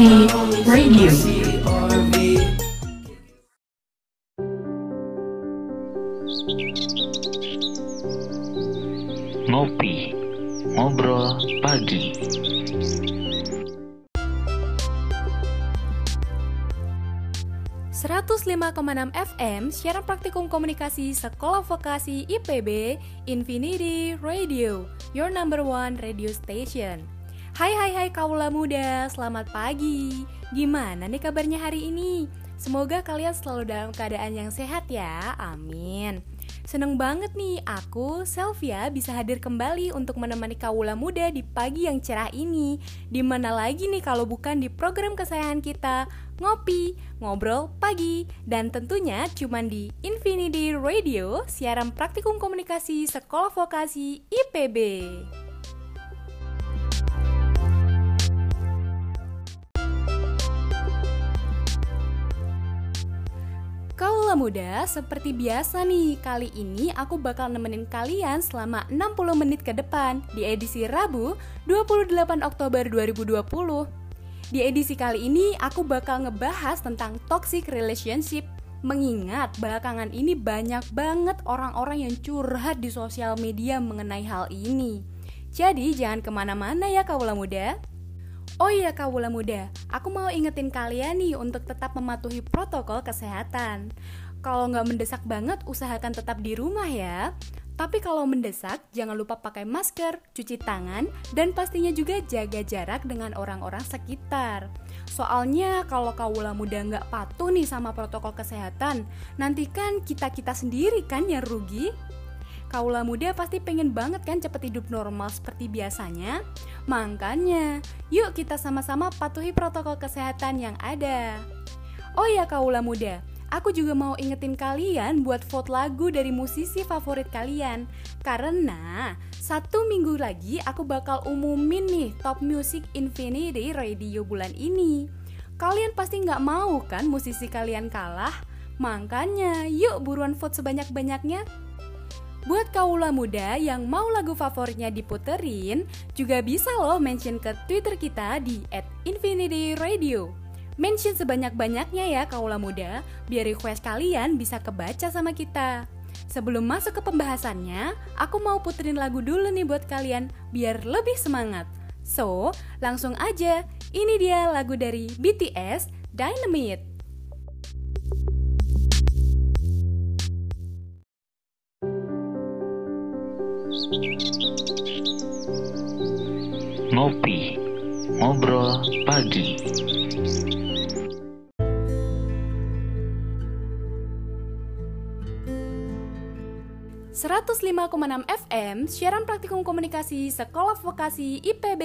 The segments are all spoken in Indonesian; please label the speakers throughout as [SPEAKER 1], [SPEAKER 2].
[SPEAKER 1] Infinity Radio.
[SPEAKER 2] Ngopi, ngobrol pagi.
[SPEAKER 3] enam FM siaran praktikum komunikasi Sekolah Vokasi IPB Infinity Radio, your number one radio station. Hai hai hai kaula muda, selamat pagi. Gimana nih kabarnya hari ini? Semoga kalian selalu dalam keadaan yang sehat ya. Amin. Seneng banget nih aku, Selvia, bisa hadir kembali untuk menemani kaula muda di pagi yang cerah ini. Di mana lagi nih kalau bukan di program kesayangan kita, Ngopi, Ngobrol Pagi. Dan tentunya cuman di Infinity Radio, siaran praktikum komunikasi Sekolah Vokasi IPB. Kaulah muda, seperti biasa nih, kali ini aku bakal nemenin kalian selama 60 menit ke depan di edisi Rabu 28 Oktober 2020. Di edisi kali ini aku bakal ngebahas tentang toxic relationship. Mengingat belakangan ini banyak banget orang-orang yang curhat di sosial media mengenai hal ini. Jadi jangan ke mana-mana ya kaulah muda Oh iya kawula muda, aku mau ingetin kalian nih untuk tetap mematuhi protokol kesehatan. Kalau nggak mendesak banget, usahakan tetap di rumah ya. Tapi kalau mendesak, jangan lupa pakai masker, cuci tangan, dan pastinya juga jaga jarak dengan orang-orang sekitar. Soalnya kalau kawula muda nggak patuh nih sama protokol kesehatan, nanti kan kita-kita sendiri kan yang rugi. Kaula muda pasti pengen banget kan cepet hidup normal seperti biasanya. Makanya, yuk kita sama-sama patuhi protokol kesehatan yang ada. Oh ya kaula muda, aku juga mau ingetin kalian buat vote lagu dari musisi favorit kalian. Karena satu minggu lagi aku bakal umumin nih top music Infinity Radio bulan ini. Kalian pasti nggak mau kan musisi kalian kalah? Makanya yuk buruan vote sebanyak-banyaknya Buat kaula muda yang mau lagu favoritnya diputerin, juga bisa loh mention ke Twitter kita di @infinityradio. Mention sebanyak-banyaknya ya kaula muda, biar request kalian bisa kebaca sama kita. Sebelum masuk ke pembahasannya, aku mau puterin lagu dulu nih buat kalian biar lebih semangat. So, langsung aja. Ini dia lagu dari BTS, Dynamite.
[SPEAKER 2] Ngopi, ngobrol pagi.
[SPEAKER 3] enam FM, siaran praktikum komunikasi Sekolah Vokasi IPB.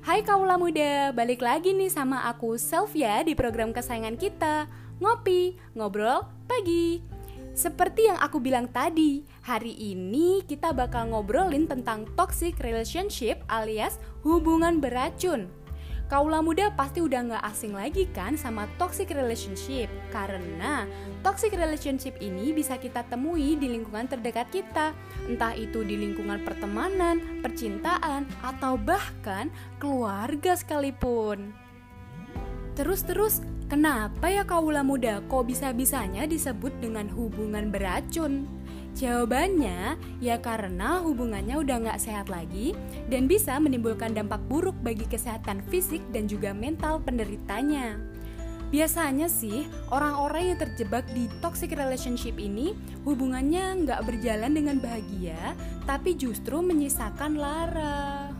[SPEAKER 3] Hai kaula muda, balik lagi nih sama aku Selvia di program kesayangan kita, Ngopi, Ngobrol Pagi. Seperti yang aku bilang tadi, hari ini kita bakal ngobrolin tentang toxic relationship alias hubungan beracun. Kaula muda pasti udah gak asing lagi kan sama toxic relationship Karena toxic relationship ini bisa kita temui di lingkungan terdekat kita Entah itu di lingkungan pertemanan, percintaan, atau bahkan keluarga sekalipun Terus-terus Kenapa ya kaula muda kok bisa-bisanya disebut dengan hubungan beracun? Jawabannya ya karena hubungannya udah gak sehat lagi dan bisa menimbulkan dampak buruk bagi kesehatan fisik dan juga mental penderitanya. Biasanya sih orang-orang yang terjebak di toxic relationship ini hubungannya nggak berjalan dengan bahagia, tapi justru menyisakan lara.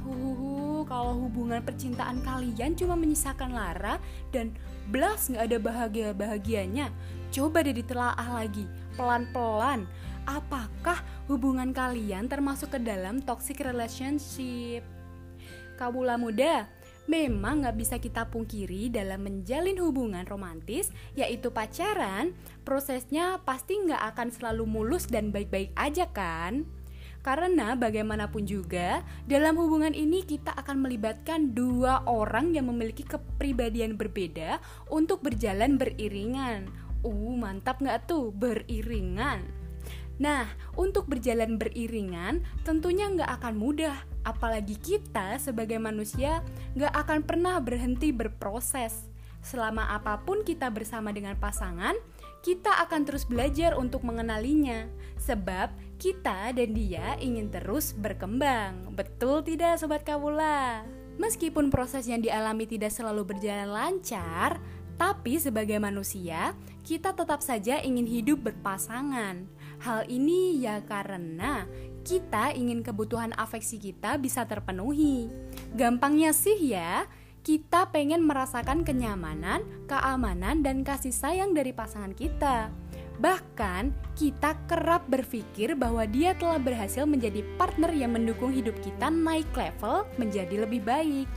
[SPEAKER 3] Kalau hubungan percintaan kalian cuma menyisakan lara dan Belas nggak ada bahagia-bahagianya. Coba deh ditelaah lagi, pelan-pelan. Apakah hubungan kalian termasuk ke dalam toxic relationship? Kabula muda, memang nggak bisa kita pungkiri dalam menjalin hubungan romantis, yaitu pacaran, prosesnya pasti nggak akan selalu mulus dan baik-baik aja kan? Karena bagaimanapun juga, dalam hubungan ini kita akan melibatkan dua orang yang memiliki kepribadian berbeda untuk berjalan beriringan. Uh, mantap nggak tuh, beriringan. Nah, untuk berjalan beriringan tentunya nggak akan mudah, apalagi kita sebagai manusia nggak akan pernah berhenti berproses. Selama apa pun kita bersama dengan pasangan, kita akan terus belajar untuk mengenalinya, sebab kita dan dia ingin terus berkembang. Betul tidak, sobat Kawula? Meskipun proses yang dialami tidak selalu berjalan lancar, tapi sebagai manusia, kita tetap saja ingin hidup berpasangan. Hal ini ya karena kita ingin kebutuhan afeksi kita bisa terpenuhi. Gampangnya sih ya, kita pengen merasakan kenyamanan, keamanan, dan kasih sayang dari pasangan kita. Bahkan, kita kerap berpikir bahwa dia telah berhasil menjadi partner yang mendukung hidup kita naik level menjadi lebih baik.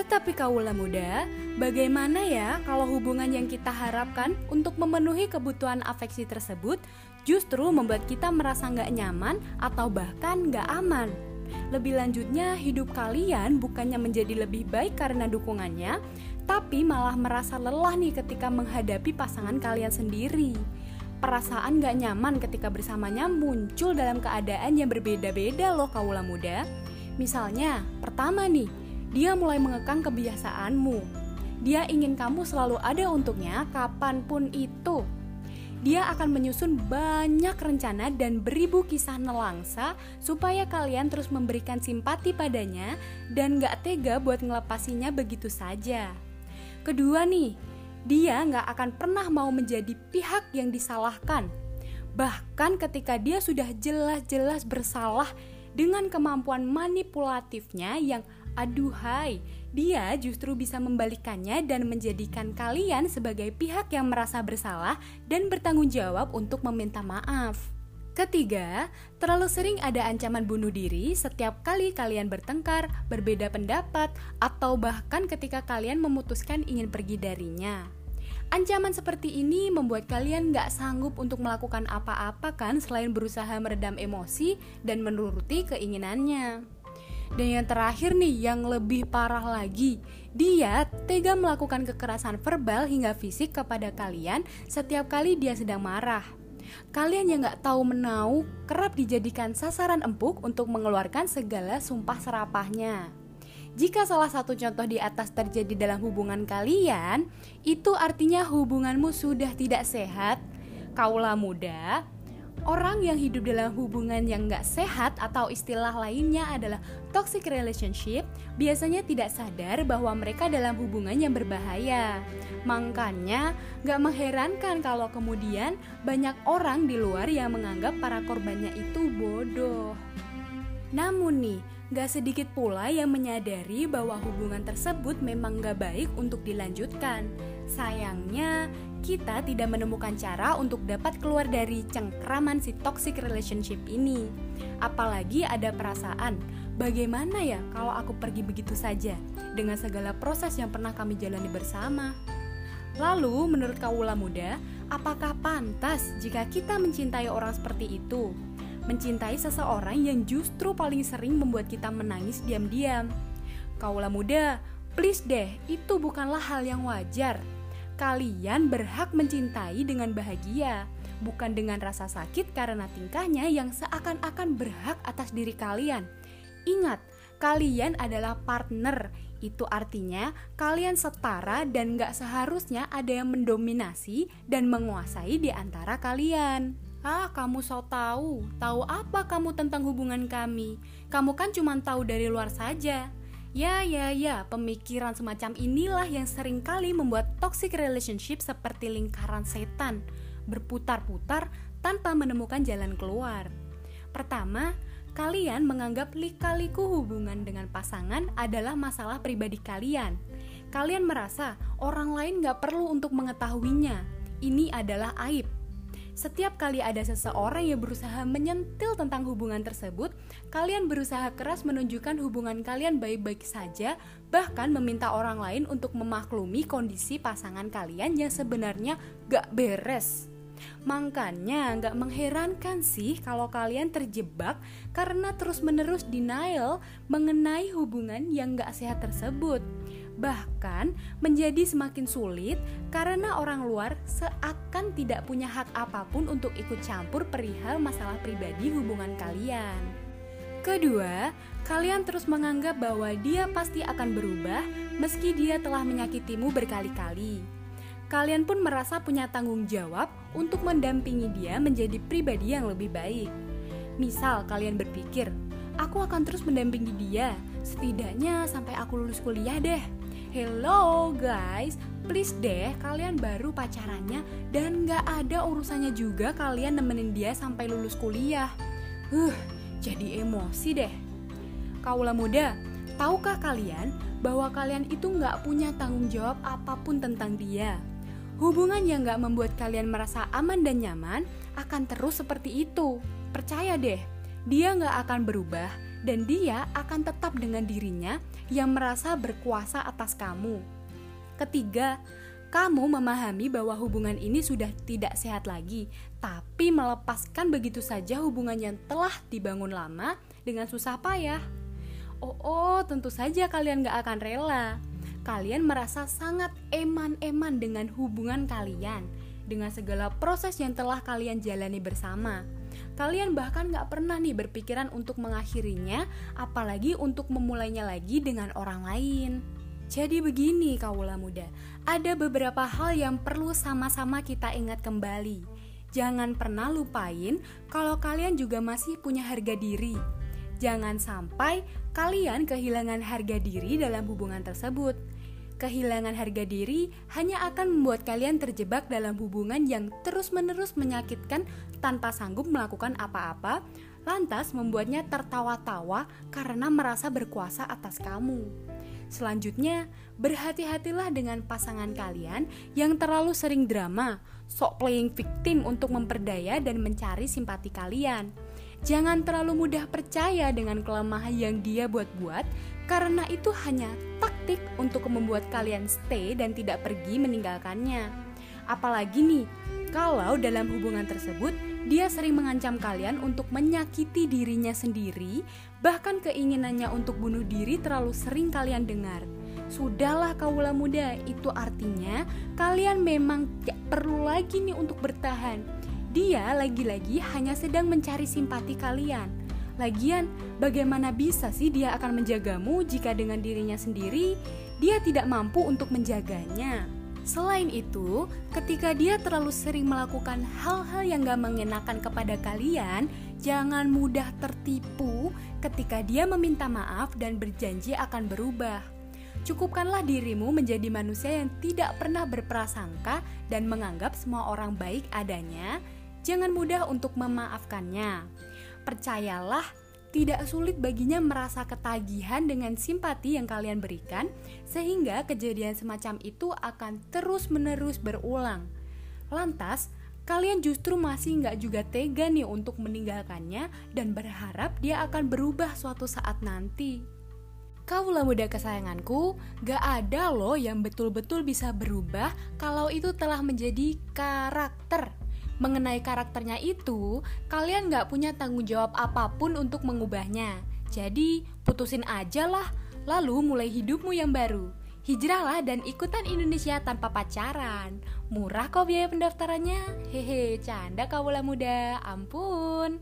[SPEAKER 3] Tetapi kaulah muda, bagaimana ya kalau hubungan yang kita harapkan untuk memenuhi kebutuhan afeksi tersebut justru membuat kita merasa nggak nyaman atau bahkan nggak aman? Lebih lanjutnya, hidup kalian bukannya menjadi lebih baik karena dukungannya, tapi malah merasa lelah nih ketika menghadapi pasangan kalian sendiri. Perasaan gak nyaman ketika bersamanya muncul dalam keadaan yang berbeda-beda loh kaulah muda. Misalnya, pertama nih, dia mulai mengekang kebiasaanmu. Dia ingin kamu selalu ada untuknya kapan pun itu. Dia akan menyusun banyak rencana dan beribu kisah nelangsa supaya kalian terus memberikan simpati padanya dan gak tega buat ngelepasinya begitu saja. Kedua nih, dia gak akan pernah mau menjadi pihak yang disalahkan. Bahkan ketika dia sudah jelas-jelas bersalah dengan kemampuan manipulatifnya yang Aduhai, dia justru bisa membalikannya dan menjadikan kalian sebagai pihak yang merasa bersalah dan bertanggung jawab untuk meminta maaf. Ketiga, terlalu sering ada ancaman bunuh diri setiap kali kalian bertengkar, berbeda pendapat, atau bahkan ketika kalian memutuskan ingin pergi darinya. Ancaman seperti ini membuat kalian gak sanggup untuk melakukan apa-apa kan selain berusaha meredam emosi dan menuruti keinginannya. Dan yang terakhir nih, yang lebih parah lagi, dia tega melakukan kekerasan verbal hingga fisik kepada kalian setiap kali dia sedang marah. Kalian yang gak tahu menau kerap dijadikan sasaran empuk untuk mengeluarkan segala sumpah serapahnya. Jika salah satu contoh di atas terjadi dalam hubungan kalian, itu artinya hubunganmu sudah tidak sehat. Kaulah muda, Orang yang hidup dalam hubungan yang gak sehat atau istilah lainnya adalah toxic relationship biasanya tidak sadar bahwa mereka dalam hubungan yang berbahaya. Makanya gak mengherankan kalau kemudian banyak orang di luar yang menganggap para korbannya itu bodoh. Namun nih, gak sedikit pula yang menyadari bahwa hubungan tersebut memang gak baik untuk dilanjutkan. Sayangnya, kita tidak menemukan cara untuk dapat keluar dari cengkraman si toxic relationship ini. Apalagi ada perasaan, bagaimana ya kalau aku pergi begitu saja dengan segala proses yang pernah kami jalani bersama? Lalu, menurut kaula muda, apakah pantas jika kita mencintai orang seperti itu? Mencintai seseorang yang justru paling sering membuat kita menangis diam-diam. Kaula muda, please deh, itu bukanlah hal yang wajar Kalian berhak mencintai dengan bahagia, bukan dengan rasa sakit karena tingkahnya yang seakan-akan berhak atas diri kalian. Ingat, kalian adalah partner. Itu artinya kalian setara dan gak seharusnya ada yang mendominasi dan menguasai di antara kalian. Ah, kamu so tahu. Tahu apa kamu tentang hubungan kami? Kamu kan cuma tahu dari luar saja. Ya, ya, ya, pemikiran semacam inilah yang sering kali membuat toxic relationship seperti lingkaran setan, berputar-putar tanpa menemukan jalan keluar. Pertama, kalian menganggap lika-liku hubungan dengan pasangan adalah masalah pribadi kalian. Kalian merasa orang lain gak perlu untuk mengetahuinya. Ini adalah aib. Setiap kali ada seseorang yang berusaha menyentil tentang hubungan tersebut, kalian berusaha keras menunjukkan hubungan kalian baik-baik saja, bahkan meminta orang lain untuk memaklumi kondisi pasangan kalian yang sebenarnya gak beres. Makanya gak mengherankan sih kalau kalian terjebak karena terus-menerus denial mengenai hubungan yang gak sehat tersebut. Bahkan menjadi semakin sulit karena orang luar seakan tidak punya hak apa pun untuk ikut campur perihal masalah pribadi hubungan kalian. Kedua, kalian terus menganggap bahwa dia pasti akan berubah meski dia telah menyakitimu berkali-kali. Kalian pun merasa punya tanggung jawab untuk mendampingi dia menjadi pribadi yang lebih baik. Misal kalian berpikir, aku akan terus mendampingi dia, setidaknya sampai aku lulus kuliah deh. Hello guys, please deh kalian baru pacarannya dan gak ada urusannya juga kalian nemenin dia sampai lulus kuliah. Huh, jadi emosi deh. Kaulah muda, tahukah kalian bahwa kalian itu gak punya tanggung jawab apa pun tentang dia? Hubungan yang gak membuat kalian merasa aman dan nyaman akan terus seperti itu. Percaya deh, dia gak akan berubah dan dia akan tetap dengan dirinya yang merasa berkuasa atas kamu. Ketiga, kamu memahami bahwa hubungan ini sudah tidak sehat lagi, tapi melepaskan begitu saja hubungan yang telah dibangun lama dengan susah payah. Oh, oh, tentu saja kalian gak akan rela. Kalian merasa sangat eman-eman dengan hubungan kalian, dengan segala proses yang telah kalian jalani bersama. Kalian bahkan gak pernah nih berpikiran untuk mengakhirinya, apalagi untuk memulainya lagi dengan orang lain. Jadi begini kaulah muda, ada beberapa hal yang perlu sama-sama kita ingat kembali. Jangan pernah lupain kalau kalian juga masih punya harga diri. Jangan sampai kalian kehilangan harga diri dalam hubungan tersebut kehilangan harga diri hanya akan membuat kalian terjebak dalam hubungan yang terus-menerus menyakitkan tanpa sanggup melakukan apa-apa, lantas membuatnya tertawa-tawa karena merasa berkuasa atas kamu. Selanjutnya, berhati-hatilah dengan pasangan kalian yang terlalu sering drama, sok playing victim untuk memperdaya dan mencari simpati kalian. Jangan terlalu mudah percaya dengan kelemahan yang dia buat-buat, karena itu hanya taktik untuk membuat kalian stay dan tidak pergi meninggalkannya. Apalagi nih, kalau dalam hubungan tersebut dia sering mengancam kalian untuk menyakiti dirinya sendiri, bahkan keinginannya untuk bunuh diri terlalu sering kalian dengar. Sudahlah kaulah muda, itu artinya kalian memang gak perlu lagi nih untuk bertahan dia lagi-lagi hanya sedang mencari simpati kalian. Lagian, bagaimana bisa sih dia akan menjagamu jika dengan dirinya sendiri dia tidak mampu untuk menjaganya? Selain itu, ketika dia terlalu sering melakukan hal-hal yang gak mengenakan kepada kalian, jangan mudah tertipu ketika dia meminta maaf dan berjanji akan berubah. Cukupkanlah dirimu menjadi manusia yang tidak pernah berprasangka dan menganggap semua orang baik adanya, Jangan mudah untuk memaafkannya. Percayalah, tidak sulit baginya merasa ketagihan dengan simpati yang kalian berikan, sehingga kejadian semacam itu akan terus-menerus berulang. Lantas, kalian justru masih nggak juga tega nih untuk meninggalkannya dan berharap dia akan berubah suatu saat nanti. Kaulah muda kesayanganku, gak ada loh yang betul-betul bisa berubah kalau itu telah menjadi karakter mengenai karakternya itu, kalian gak punya tanggung jawab apa pun untuk mengubahnya. Jadi, putusin aja lah, lalu mulai hidupmu yang baru. Hijrahlah dan ikutan Indonesia tanpa pacaran. Murah kok biaya pendaftarannya. Hehe, canda kaula muda, ampun.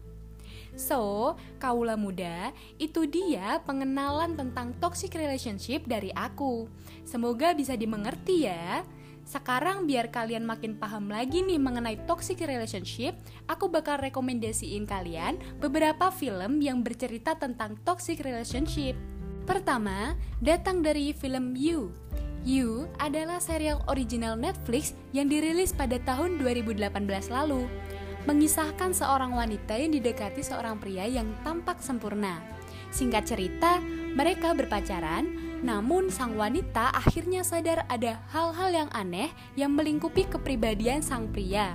[SPEAKER 3] So, kaula muda, itu dia pengenalan tentang toxic relationship dari aku. Semoga bisa dimengerti ya. Sekarang biar kalian makin paham lagi nih mengenai toxic relationship, aku bakal rekomendasiin kalian beberapa film yang bercerita tentang toxic relationship. Pertama, datang dari film You. You adalah serial original Netflix yang dirilis pada tahun 2018 lalu. Mengisahkan seorang wanita yang didekati seorang pria yang tampak sempurna. Singkat cerita, mereka berpacaran, namun sang wanita akhirnya sadar ada hal-hal yang aneh yang melingkupi kepribadian sang pria.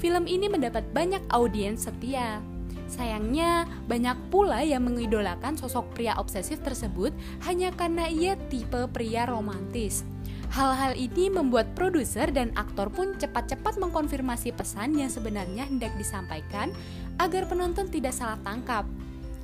[SPEAKER 3] Film ini mendapat banyak audiens setia. Sayangnya, banyak pula yang mengidolakan sosok pria obsesif tersebut hanya karena ia tipe pria romantis. Hal-hal ini membuat produser dan aktor pun cepat-cepat mengkonfirmasi pesan yang sebenarnya hendak disampaikan agar penonton tidak salah tangkap.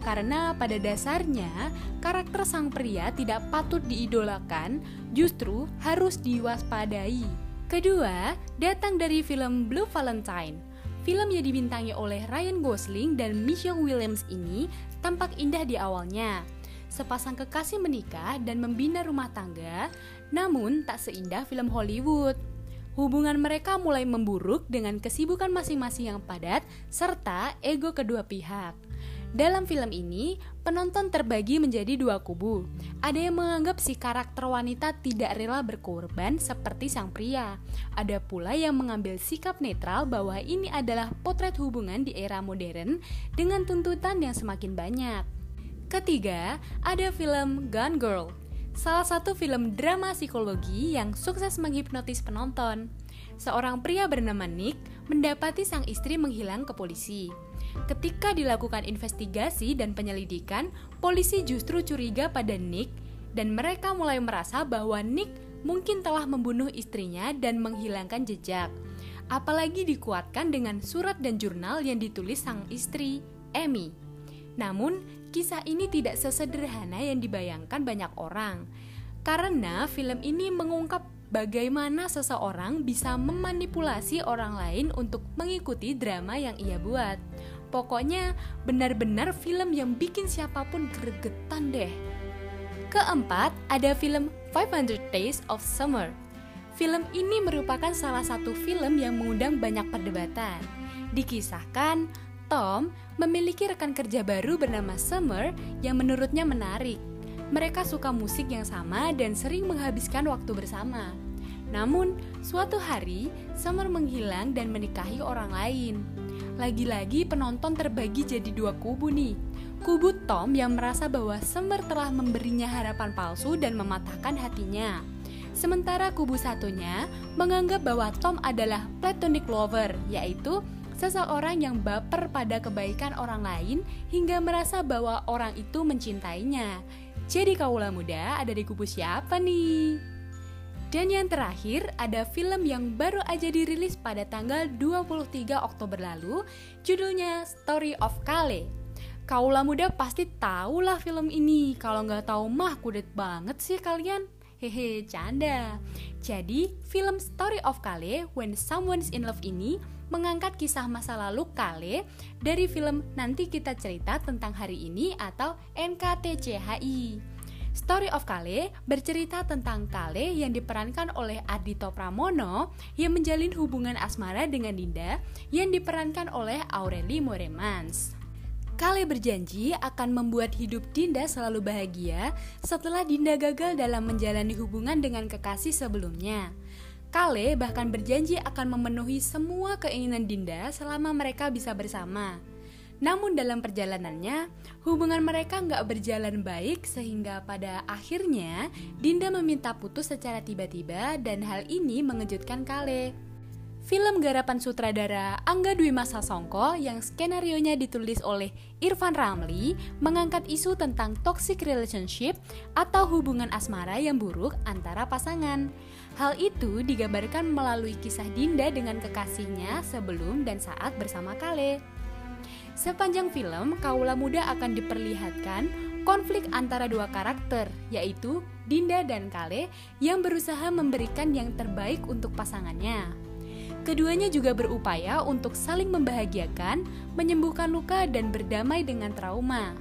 [SPEAKER 3] Karena pada dasarnya karakter sang pria tidak patut diidolakan, justru harus diwaspadai. Kedua, datang dari film Blue Valentine. Film yang dibintangi oleh Ryan Gosling dan Michelle Williams ini tampak indah di awalnya. Sepasang kekasih menikah dan membina rumah tangga, namun tak seindah film Hollywood. Hubungan mereka mulai memburuk dengan kesibukan masing-masing yang padat serta ego kedua pihak. Dalam film ini, penonton terbagi menjadi dua kubu. Ada yang menganggap si karakter wanita tidak rela berkorban seperti sang pria. Ada pula yang mengambil sikap netral bahwa ini adalah potret hubungan di era modern dengan tuntutan yang semakin banyak. Ketiga, ada film Gone Girl salah satu film drama psikologi yang sukses menghipnotis penonton. Seorang pria bernama Nick mendapati sang istri menghilang ke polisi. Ketika dilakukan investigasi dan penyelidikan, polisi justru curiga pada Nick dan mereka mulai merasa bahwa Nick mungkin telah membunuh istrinya dan menghilangkan jejak. Apalagi dikuatkan dengan surat dan jurnal yang ditulis sang istri, Amy. Namun, kisah ini tidak sesederhana yang dibayangkan banyak orang. Karena film ini mengungkap bagaimana seseorang bisa memanipulasi orang lain untuk mengikuti drama yang ia buat. Pokoknya benar-benar film yang bikin siapa pun gregetan deh. Keempat, ada film 500 Days of Summer. Film ini merupakan salah satu film yang mengundang banyak perdebatan. Dikisahkan, Tom memiliki rekan kerja baru bernama Summer yang menurutnya menarik. Mereka suka musik yang sama dan sering menghabiskan waktu bersama. Namun, suatu hari Summer menghilang dan menikahi orang lain. Lagi-lagi penonton terbagi jadi dua kubu nih. Kubu Tom yang merasa bahwa Summer telah memberinya harapan palsu dan mematahkan hatinya. Sementara kubu satunya menganggap bahwa Tom adalah platonic lover, yaitu seseorang yang baper pada kebaikan orang lain hingga merasa bahwa orang itu mencintainya. Jadi kaulah muda ada di kubu siapa nih? Dan yang terakhir ada film yang baru aja dirilis pada tanggal 23 Oktober lalu Judulnya Story of Kale. Kaulah muda pasti tahulah film ini. Kalau nggak tahu mah kudet banget sih kalian. Hehe, canda. Jadi, film Story of Kale When Someone's in Love ini mengangkat kisah masa lalu Kale dari film Nanti Kita Cerita Tentang Hari Ini atau NKTCHI. Story of Kale bercerita tentang Kale yang diperankan oleh Ardito Pramono yang menjalin hubungan asmara dengan Dinda yang diperankan oleh Aureli Moremans. Kale berjanji akan membuat hidup Dinda selalu bahagia setelah Dinda gagal dalam menjalani hubungan dengan kekasih sebelumnya. Kale bahkan berjanji akan memenuhi semua keinginan Dinda selama mereka bisa bersama. Namun dalam perjalanannya, hubungan mereka nggak berjalan baik sehingga pada akhirnya Dinda meminta putus secara tiba-tiba dan hal ini mengejutkan Kale. Film garapan sutradara Angga Dwi Masa Songko yang skenario-nya ditulis oleh Irfan Ramli mengangkat isu tentang toxic relationship atau hubungan asmara yang buruk antara pasangan. Hal itu digambarkan melalui kisah Dinda dengan kekasihnya sebelum dan saat bersama Kale. Sepanjang film, kaula muda akan diperlihatkan konflik antara dua karakter, yaitu Dinda dan Kale yang berusaha memberikan yang terbaik untuk pasangannya. Keduanya juga berupaya untuk saling membahagiakan, menyembuhkan luka, dan berdamai dengan trauma.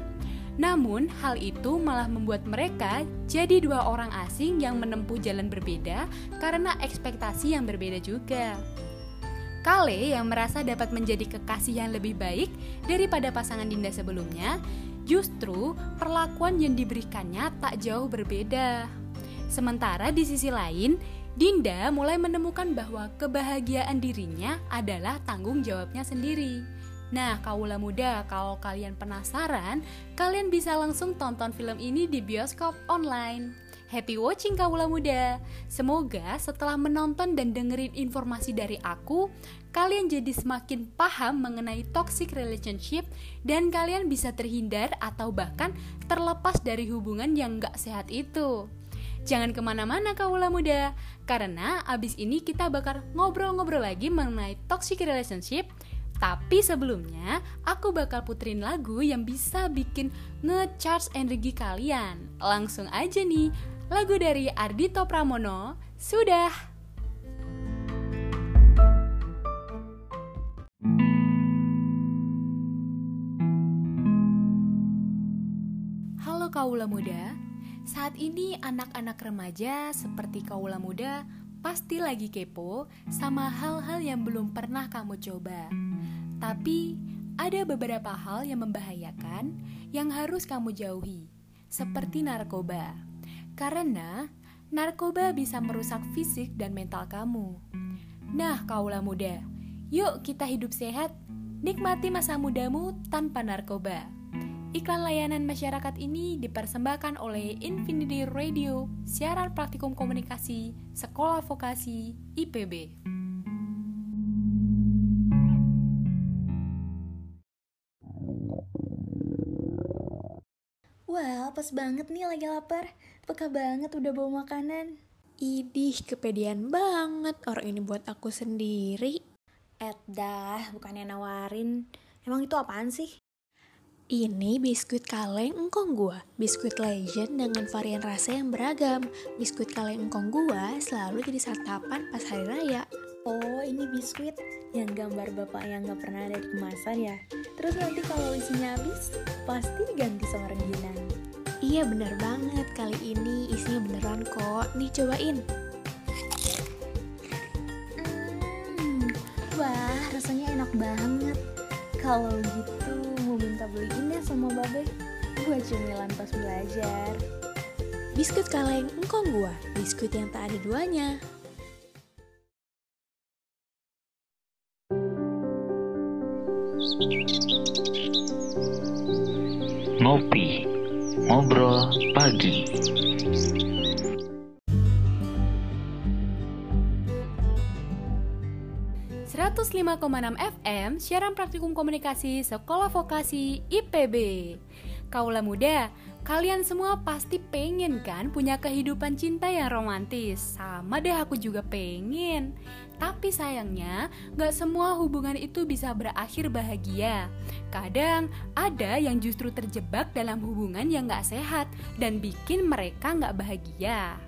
[SPEAKER 3] Namun, hal itu malah membuat mereka jadi dua orang asing yang menempuh jalan berbeda karena ekspektasi yang berbeda juga. Kale yang merasa dapat menjadi kekasih yang lebih baik daripada pasangan Dinda sebelumnya, justru perlakuan yang diberikannya tak jauh berbeda. Sementara di sisi lain, Dinda mulai menemukan bahwa kebahagiaan dirinya adalah tanggung jawabnya sendiri. Nah, kaula muda, kalau kalian penasaran, kalian bisa langsung tonton film ini di bioskop online. Happy watching kaula muda. Semoga setelah menonton dan dengerin informasi dari aku, kalian jadi semakin paham mengenai toxic relationship dan kalian bisa terhindar atau bahkan terlepas dari hubungan yang gak sehat itu. Jangan ke mana-mana kaula muda, karena abis ini kita bakal ngobrol-ngobrol lagi mengenai toxic relationship, Tapi sebelumnya, aku bakal puterin lagu yang bisa bikin nge-charge energi kalian. Langsung aja nih, lagu dari Ardito Pramono, sudah. Halo kaula muda, saat ini anak-anak remaja seperti kaula muda pasti lagi kepo sama hal-hal yang belum pernah kamu coba. Tapi ada beberapa hal yang membahayakan yang harus kamu jauhi, seperti narkoba. Karena narkoba bisa merusak fisik dan mental kamu. Nah, kaulah muda, yuk kita hidup sehat, nikmati masa mudamu tanpa narkoba. Iklan layanan masyarakat ini dipersembahkan oleh Infinity Radio, siaran praktikum komunikasi, sekolah vokasi, IPB.
[SPEAKER 4] Wah, pas banget nih lagi lapar. Peka banget udah bawa makanan.
[SPEAKER 5] Idih, kepedean banget. Orang ini buat aku sendiri.
[SPEAKER 4] Eh dah, bukannya nawarin. Emang itu apaan sih?
[SPEAKER 5] Ini biskuit kaleng engkong gua. Biskuit legend dengan varian rasa yang beragam. Biskuit kaleng engkong gua selalu jadi santapan pas hari raya.
[SPEAKER 4] Oh, ini biskuit yang gambar bapak yang gak pernah ada di kemasan ya. Terus nanti kalau isinya habis, pasti diganti sama rengginang.
[SPEAKER 5] Iya bener banget, kali ini isinya beneran kok. Nih cobain.
[SPEAKER 4] Hmm, wah, rasanya enak banget. Kalau gitu, mau minta beliin ya sama babe. Buat cemilan pas belajar.
[SPEAKER 5] Biskuit kaleng engkong gua. Biskuit yang tak ada duanya.
[SPEAKER 2] Ngopi, ngobrol pagi.
[SPEAKER 3] enam FM, siaran praktikum komunikasi Sekolah Vokasi IPB. Kaulah muda, kalian semua pasti pengen kan punya kehidupan cinta yang romantis? Sama deh aku juga pengen. Tapi sayangnya, gak semua hubungan itu bisa berakhir bahagia. Kadang ada yang justru terjebak dalam hubungan yang gak sehat Dan bikin mereka gak bahagia.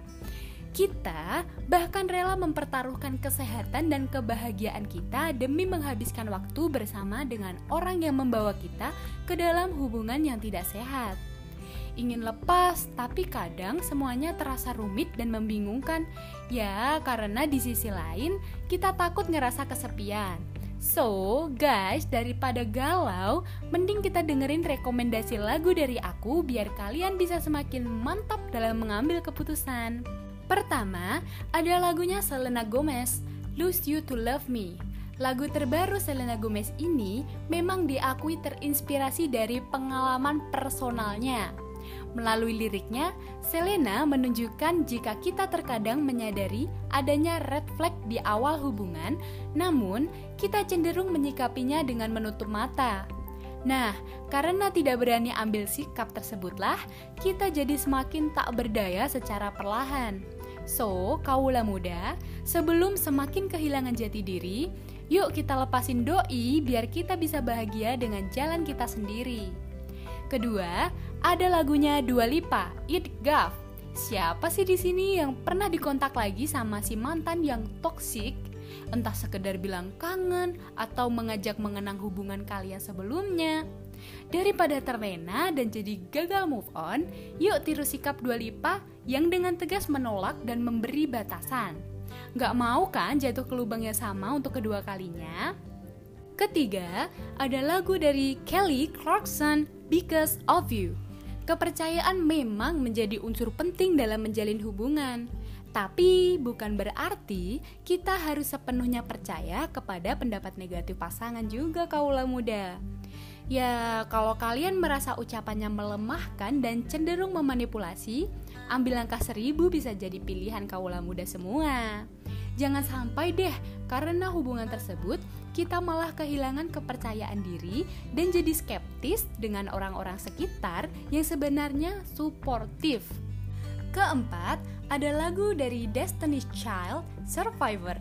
[SPEAKER 3] Kita bahkan rela mempertaruhkan kesehatan dan kebahagiaan kita demi menghabiskan waktu bersama dengan orang yang membawa kita ke dalam hubungan yang tidak sehat. Ingin lepas, tapi kadang semuanya terasa rumit dan membingungkan. Ya, karena di sisi lain kita takut ngerasa kesepian. So, guys, daripada galau, mending kita dengerin rekomendasi lagu dari aku biar kalian bisa semakin mantap dalam mengambil keputusan. Pertama, ada lagunya Selena Gomez, Lose You to Love Me. Lagu terbaru Selena Gomez ini memang diakui terinspirasi dari pengalaman personalnya. Melalui liriknya, Selena menunjukkan jika kita terkadang menyadari adanya red flag di awal hubungan, namun kita cenderung menyikapinya dengan menutup mata. Nah, karena tidak berani ambil sikap tersebutlah, kita jadi semakin tak berdaya secara perlahan. So, kaulah muda, sebelum semakin kehilangan jati diri, yuk kita lepasin doi biar kita bisa bahagia dengan jalan kita sendiri. Kedua, ada lagunya Dua Lipa, It Gav. Siapa sih di sini yang pernah dikontak lagi sama si mantan yang toksik? Entah sekedar bilang kangen atau mengajak mengenang hubungan kalian sebelumnya. Daripada terlena dan jadi gagal move on, yuk tiru sikap Dua Lipa yang dengan tegas menolak dan memberi batasan. Gak mau kan jatuh ke lubang yang sama untuk kedua kalinya? Ketiga, ada lagu dari Kelly Clarkson, Because of You. Kepercayaan memang menjadi unsur penting dalam menjalin hubungan. Tapi bukan berarti kita harus sepenuhnya percaya kepada pendapat negatif pasangan juga kaula muda. Ya, kalau kalian merasa ucapannya melemahkan dan cenderung memanipulasi, ambil langkah seribu bisa jadi pilihan kaula muda semua. Jangan sampai deh, karena hubungan tersebut kita malah kehilangan kepercayaan diri dan jadi skeptis dengan orang-orang sekitar yang sebenarnya suportif. Keempat, ada lagu dari Destiny's Child, Survivor.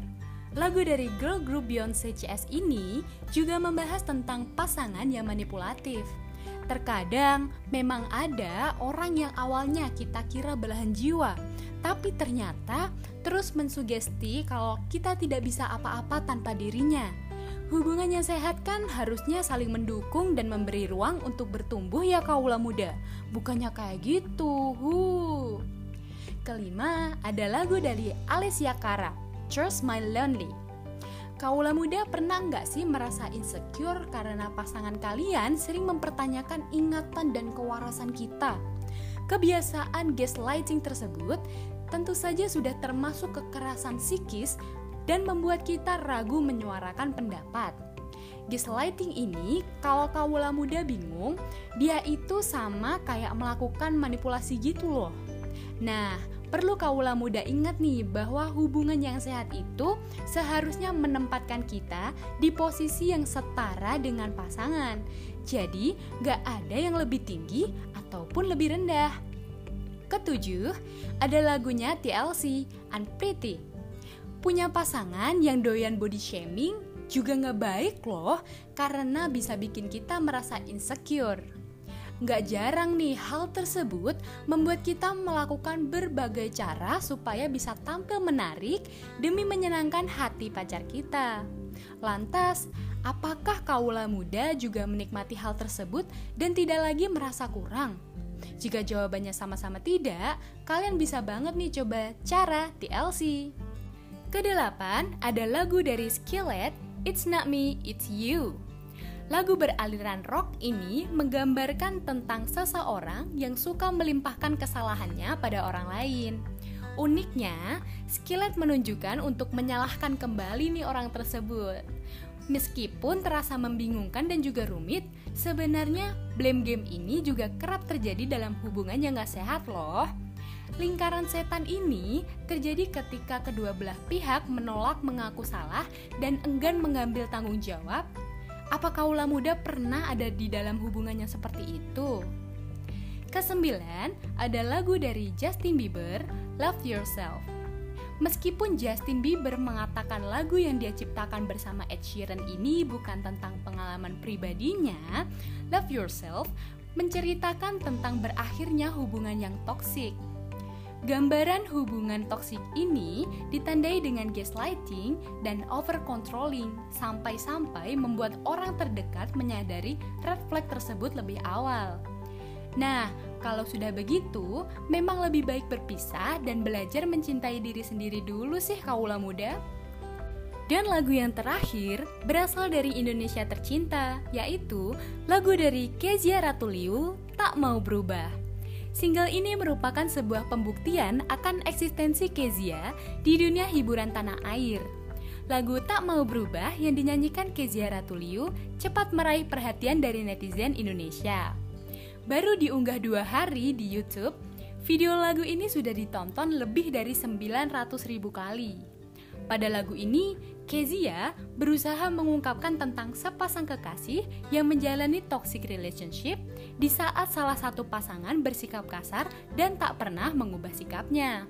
[SPEAKER 3] Lagu dari girl group Beyonce CS ini juga membahas tentang pasangan yang manipulatif. Terkadang memang ada orang yang awalnya kita kira belahan jiwa, tapi ternyata terus mensugesti kalau kita tidak bisa apa-apa tanpa dirinya. Hubungan yang sehat kan harusnya saling mendukung dan memberi ruang untuk bertumbuh ya kaula muda. Bukannya kayak gitu. Huh. Kelima, ada lagu dari Alessia Cara, Trust My Lonely. Kaula muda pernah nggak sih merasa insecure karena pasangan kalian sering mempertanyakan ingatan dan kewarasan kita? Kebiasaan gaslighting tersebut tentu saja sudah termasuk kekerasan psikis dan membuat kita ragu menyuarakan pendapat. Gaslighting ini, kalau kaula muda bingung, dia itu sama kayak melakukan manipulasi gitu loh. Nah, perlu kaula muda ingat nih bahwa hubungan yang sehat itu seharusnya menempatkan kita di posisi yang setara dengan pasangan. Jadi, gak ada yang lebih tinggi ataupun lebih rendah. Ketujuh, ada lagunya TLC, Unpretty. Punya pasangan yang doyan body shaming juga nggak baik loh, karena bisa bikin kita merasa insecure. Gak jarang nih hal tersebut membuat kita melakukan berbagai cara supaya bisa tampil menarik demi menyenangkan hati pacar kita. Lantas, apakah kaula muda juga menikmati hal tersebut dan tidak lagi merasa kurang? Jika jawabannya sama-sama tidak, kalian bisa banget nih coba cara TLC. Kedelapan, ada lagu dari Skillet, It's Not Me, It's You. Lagu beraliran rock ini menggambarkan tentang seseorang yang suka melimpahkan kesalahannya pada orang lain. Uniknya, Skillet menunjukkan untuk menyalahkan kembali nih orang tersebut. Meskipun terasa membingungkan dan juga rumit, sebenarnya blame game ini juga kerap terjadi dalam hubungan yang gak sehat loh. Lingkaran setan ini terjadi ketika kedua belah pihak menolak mengaku salah dan enggan mengambil tanggung jawab apa kaula muda pernah ada di dalam hubungannya seperti itu? Kesembilan, ada lagu dari Justin Bieber, Love Yourself. Meskipun Justin Bieber mengatakan lagu yang dia ciptakan bersama Ed Sheeran ini bukan tentang pengalaman pribadinya, Love Yourself menceritakan tentang berakhirnya hubungan yang toksik Gambaran hubungan toksik ini ditandai dengan gaslighting dan over-controlling sampai-sampai membuat orang terdekat menyadari red flag tersebut lebih awal. Nah, kalau sudah begitu, memang lebih baik berpisah dan belajar mencintai diri sendiri dulu sih kaula muda. Dan lagu yang terakhir berasal dari Indonesia tercinta, yaitu lagu dari Kezia Ratuliu, Tak Mau Berubah. Single ini merupakan sebuah pembuktian akan eksistensi Kezia di dunia hiburan tanah air. Lagu Tak Mau Berubah yang dinyanyikan Kezia Ratuliu cepat meraih perhatian dari netizen Indonesia. Baru diunggah dua hari di YouTube, video lagu ini sudah ditonton lebih dari 900 ribu kali. Pada lagu ini, Kezia berusaha mengungkapkan tentang sepasang kekasih yang menjalani toxic relationship di saat salah satu pasangan bersikap kasar dan tak pernah mengubah sikapnya.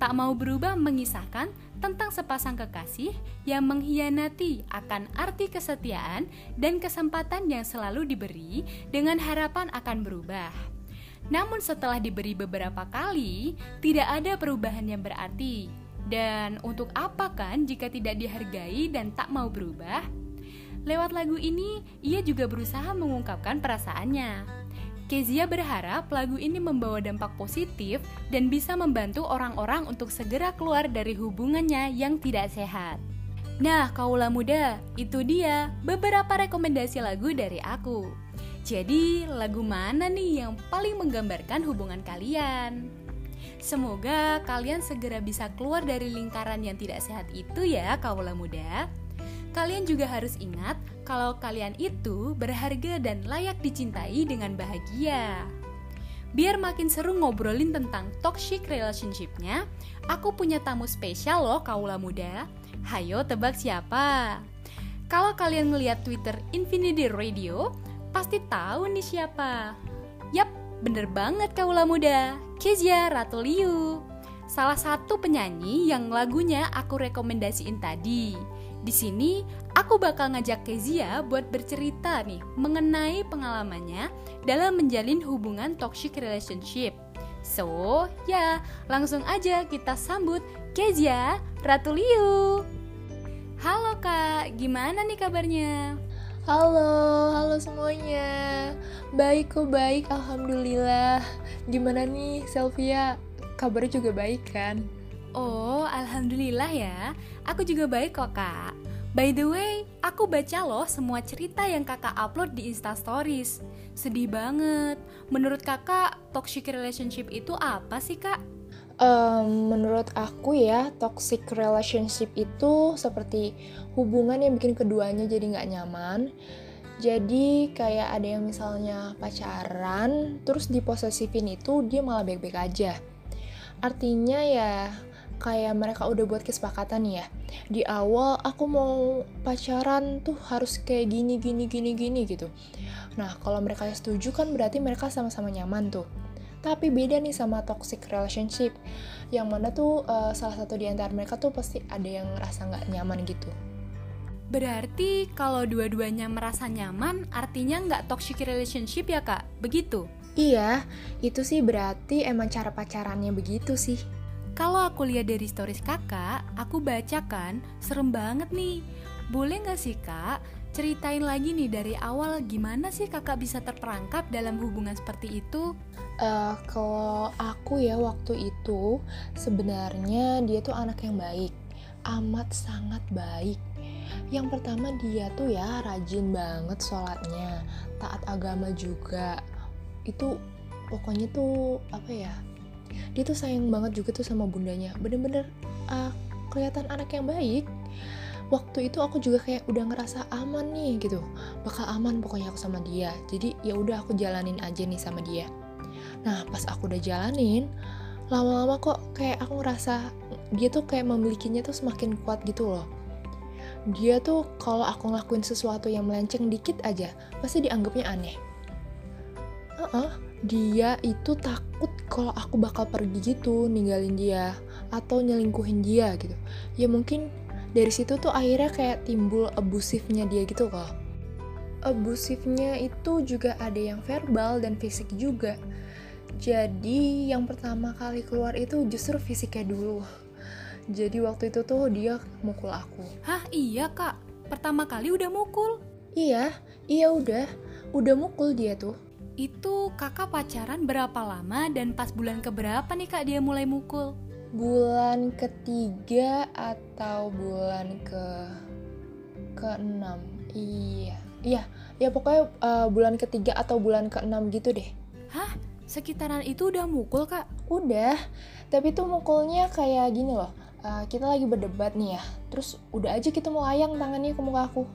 [SPEAKER 3] Tak mau berubah mengisahkan tentang sepasang kekasih yang mengkhianati akan arti kesetiaan dan kesempatan yang selalu diberi dengan harapan akan berubah. Namun setelah diberi beberapa kali, tidak ada perubahan yang berarti dan untuk apa kan jika tidak dihargai dan tak mau berubah? Lewat lagu ini, ia juga berusaha mengungkapkan perasaannya. Kezia berharap lagu ini membawa dampak positif dan bisa membantu orang-orang untuk segera keluar dari hubungannya yang tidak sehat. Nah, kaulah muda, itu dia beberapa rekomendasi lagu dari aku. Jadi, lagu mana nih yang paling menggambarkan hubungan kalian? Semoga kalian segera bisa keluar dari lingkaran yang tidak sehat itu ya, kaula muda. Kalian juga harus ingat kalau kalian itu berharga dan layak dicintai dengan bahagia. Biar makin seru ngobrolin tentang toxic relationship-nya, aku punya tamu spesial loh kaula muda. Hayo tebak siapa? Kalau kalian ngeliat Twitter Infinity Radio, pasti tahu nih siapa. Yap, bener banget kaula muda. Kezia Ratuliu. salah satu penyanyi yang lagunya aku rekomendasiin tadi. Di sini aku bakal ngajak Kezia buat bercerita nih mengenai pengalamannya dalam menjalin hubungan toxic relationship. So, ya, langsung aja kita sambut Kezia Ratuliu. Halo Kak, gimana nih kabarnya?
[SPEAKER 5] Halo, halo semuanya. Baik kok baik, alhamdulillah. Gimana nih Selvia? Kabarnya juga baik kan?
[SPEAKER 3] Oh, alhamdulillah ya. Aku juga baik kok, Kak. By the way, aku baca loh semua cerita yang kakak upload di Insta Stories. Sedih banget. Menurut kakak, toxic relationship itu apa sih, Kak?
[SPEAKER 5] Um, menurut aku ya, toxic relationship itu seperti hubungan yang bikin keduanya jadi nggak nyaman. Jadi kayak ada yang misalnya pacaran, terus diposesifin itu dia malah baik-baik aja. Artinya ya kayak mereka udah buat kesepakatan ya di awal aku mau pacaran tuh harus kayak gini gini gini gini gitu nah kalau mereka setuju kan berarti mereka sama-sama nyaman tuh tapi beda nih sama toxic relationship yang mana tuh uh, salah satu di antara mereka tuh pasti ada yang ngerasa nggak nyaman gitu
[SPEAKER 3] Berarti kalau dua-duanya merasa nyaman, artinya nggak toxic relationship ya kak? Begitu?
[SPEAKER 5] Iya, itu sih berarti emang cara pacarannya begitu sih.
[SPEAKER 3] Kalau aku lihat dari stories kakak, aku baca kan, serem banget nih. Boleh nggak sih kak, ceritain lagi nih dari awal gimana sih kakak bisa terperangkap dalam hubungan seperti itu?
[SPEAKER 5] Uh, kalau aku ya waktu itu sebenarnya dia tuh anak yang baik, amat sangat baik. Yang pertama dia tuh ya rajin banget sholatnya, taat agama juga. Itu pokoknya tuh apa ya dia tuh sayang banget juga tuh sama bundanya. Bener-bener uh, kelihatan anak yang baik. Waktu itu aku juga kayak udah ngerasa aman nih gitu. Bakal aman pokoknya aku sama dia. Jadi ya udah aku jalanin aja nih sama dia. Nah pas aku udah jalanin lama-lama kok kayak aku ngerasa dia tuh kayak memilikinya tuh semakin kuat gitu loh. Dia tuh kalau aku ngelakuin sesuatu yang melenceng dikit aja pasti dianggapnya aneh. Uh -uh, dia itu takut kalau aku bakal pergi gitu ninggalin dia atau nyelingkuhin dia gitu. Ya mungkin dari situ tuh akhirnya kayak timbul abusifnya dia gitu kok. Abusifnya itu juga ada yang verbal dan fisik juga. Jadi yang pertama kali keluar itu justru fisiknya dulu. Jadi waktu itu tuh dia mukul aku.
[SPEAKER 3] Hah iya kak? Pertama kali udah mukul?
[SPEAKER 5] Iya iya udah. Udah mukul dia tuh
[SPEAKER 3] itu kakak pacaran berapa lama dan pas bulan keberapa nih kak dia mulai mukul?
[SPEAKER 5] Bulan ketiga atau bulan ke ke enam? Iya, iya, ya pokoknya uh, bulan ketiga atau bulan ke enam gitu deh.
[SPEAKER 3] Hah? Sekitaran itu udah mukul kak?
[SPEAKER 5] Udah, tapi tuh mukulnya kayak gini loh. Uh, kita lagi berdebat nih ya, terus udah aja kita mau layang tangannya ke muka aku.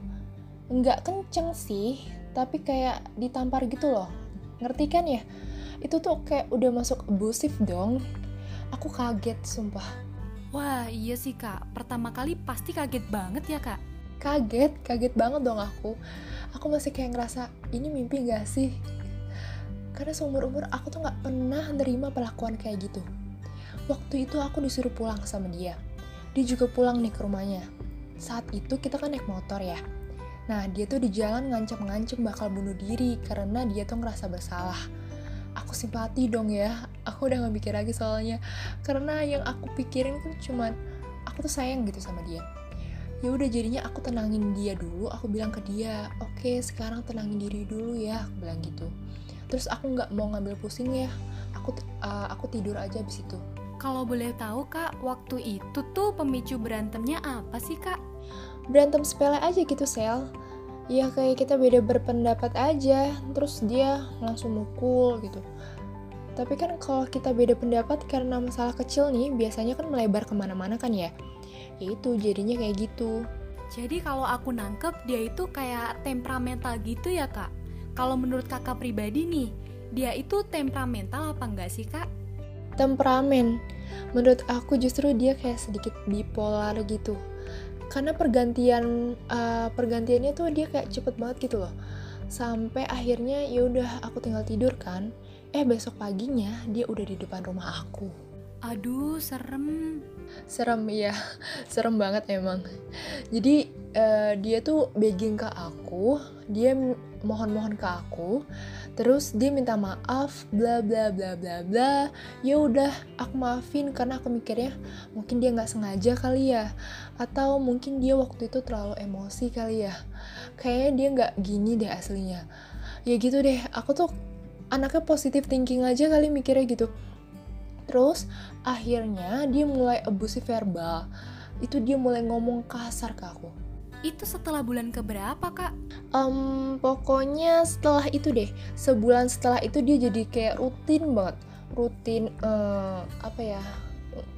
[SPEAKER 5] Nggak kenceng sih, tapi kayak ditampar gitu loh ngerti kan ya? Itu tuh kayak udah masuk abusif dong. Aku kaget sumpah.
[SPEAKER 3] Wah iya sih kak. Pertama kali pasti kaget banget ya kak.
[SPEAKER 5] Kaget kaget banget dong aku. Aku masih kayak ngerasa ini mimpi gak sih? Karena seumur umur aku tuh nggak pernah nerima perlakuan kayak gitu. Waktu itu aku disuruh pulang sama dia. Dia juga pulang nih ke rumahnya. Saat itu kita kan naik motor ya Nah, dia tuh di jalan ngancem-ngancem bakal bunuh diri karena dia tuh ngerasa bersalah. Aku simpati dong ya, aku udah gak mikir lagi soalnya. Karena yang aku pikirin kan cuman, aku tuh sayang gitu sama dia. Ya udah jadinya aku tenangin dia dulu, aku bilang ke dia, oke okay, sekarang tenangin diri dulu ya, aku bilang gitu. Terus aku nggak mau ngambil pusing ya, aku uh, aku tidur aja abis itu.
[SPEAKER 3] Kalau boleh tahu kak, waktu itu tuh pemicu berantemnya apa sih kak?
[SPEAKER 5] Berantem sepele aja gitu sel. Ya kayak kita beda berpendapat aja terus dia langsung mukul gitu. Tapi kan kalau kita beda pendapat karena masalah kecil nih biasanya kan melebar ke mana-mana kan ya? Ya itu jadinya kayak gitu.
[SPEAKER 3] Jadi kalau aku nangkep dia itu kayak temperamental gitu ya kak? Kalau menurut kakak pribadi nih dia itu temperamental apa enggak sih kak?
[SPEAKER 5] Temperamen. Menurut aku justru dia kayak sedikit bipolar gitu karena pergantian uh, pergantiannya tuh dia kayak cepet banget gitu loh. Sampai akhirnya ya udah aku tinggal tidur kan. Eh besok paginya dia udah di depan rumah aku.
[SPEAKER 3] Aduh, serem.
[SPEAKER 5] serem ya serem banget emang. Jadi eh, dia tuh begging ke aku dia mohon-mohon ke aku terus dia minta maaf bla bla bla bla bla. Ya udah aku maafin karena aku mikirnya mungkin dia nggak sengaja kali ya atau mungkin dia waktu itu terlalu emosi kali ya kayaknya dia nggak gini deh aslinya ya gitu deh aku tuh anaknya positive thinking aja kali mikirnya gitu Terus akhirnya dia mulai abusive verbal. Itu dia mulai ngomong kasar ke aku.
[SPEAKER 3] Itu setelah bulan keberapa, Kak?
[SPEAKER 5] Em, pokoknya setelah itu deh, sebulan setelah itu dia jadi kayak rutin banget, rutin eh, apa ya,